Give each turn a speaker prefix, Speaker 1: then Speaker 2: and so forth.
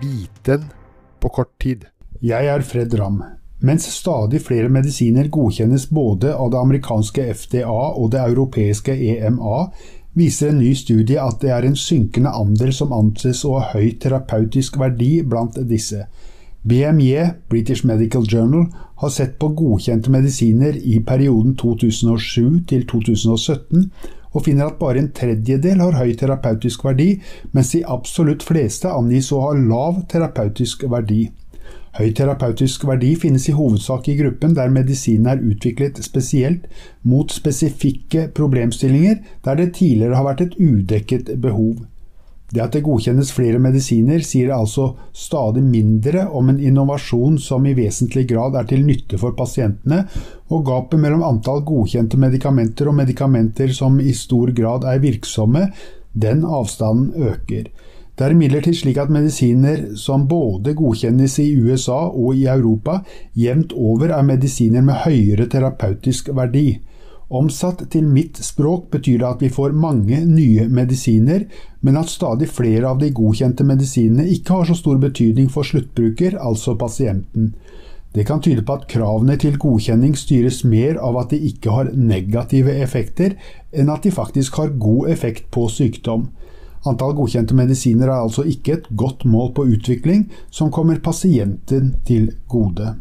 Speaker 1: biten på kort tid.
Speaker 2: Jeg er Fred Ramm. Mens stadig flere medisiner godkjennes både av det amerikanske FDA og det europeiske EMA, viser en ny studie at det er en synkende andel som anses å ha høy terapeutisk verdi blant disse. BMJ, British Medical Journal, har sett på godkjente medisiner i perioden 2007 til 2017, og finner at bare en tredjedel har høy terapeutisk verdi, mens de absolutt fleste angis å ha lav terapeutisk verdi. Høy terapeutisk verdi finnes i hovedsak i gruppen der medisinen er utviklet spesielt mot spesifikke problemstillinger der det tidligere har vært et udekket behov. Det at det godkjennes flere medisiner, sier altså stadig mindre om en innovasjon som i vesentlig grad er til nytte for pasientene, og gapet mellom antall godkjente medikamenter og medikamenter som i stor grad er virksomme, den avstanden øker. Det er imidlertid slik at medisiner som både godkjennes i USA og i Europa, jevnt over er medisiner med høyere terapeutisk verdi. Omsatt til mitt språk betyr det at vi får mange nye medisiner, men at stadig flere av de godkjente medisinene ikke har så stor betydning for sluttbruker, altså pasienten. Det kan tyde på at kravene til godkjenning styres mer av at de ikke har negative effekter, enn at de faktisk har god effekt på sykdom. Antall godkjente medisiner er altså ikke et godt mål på utvikling som kommer pasienten til gode.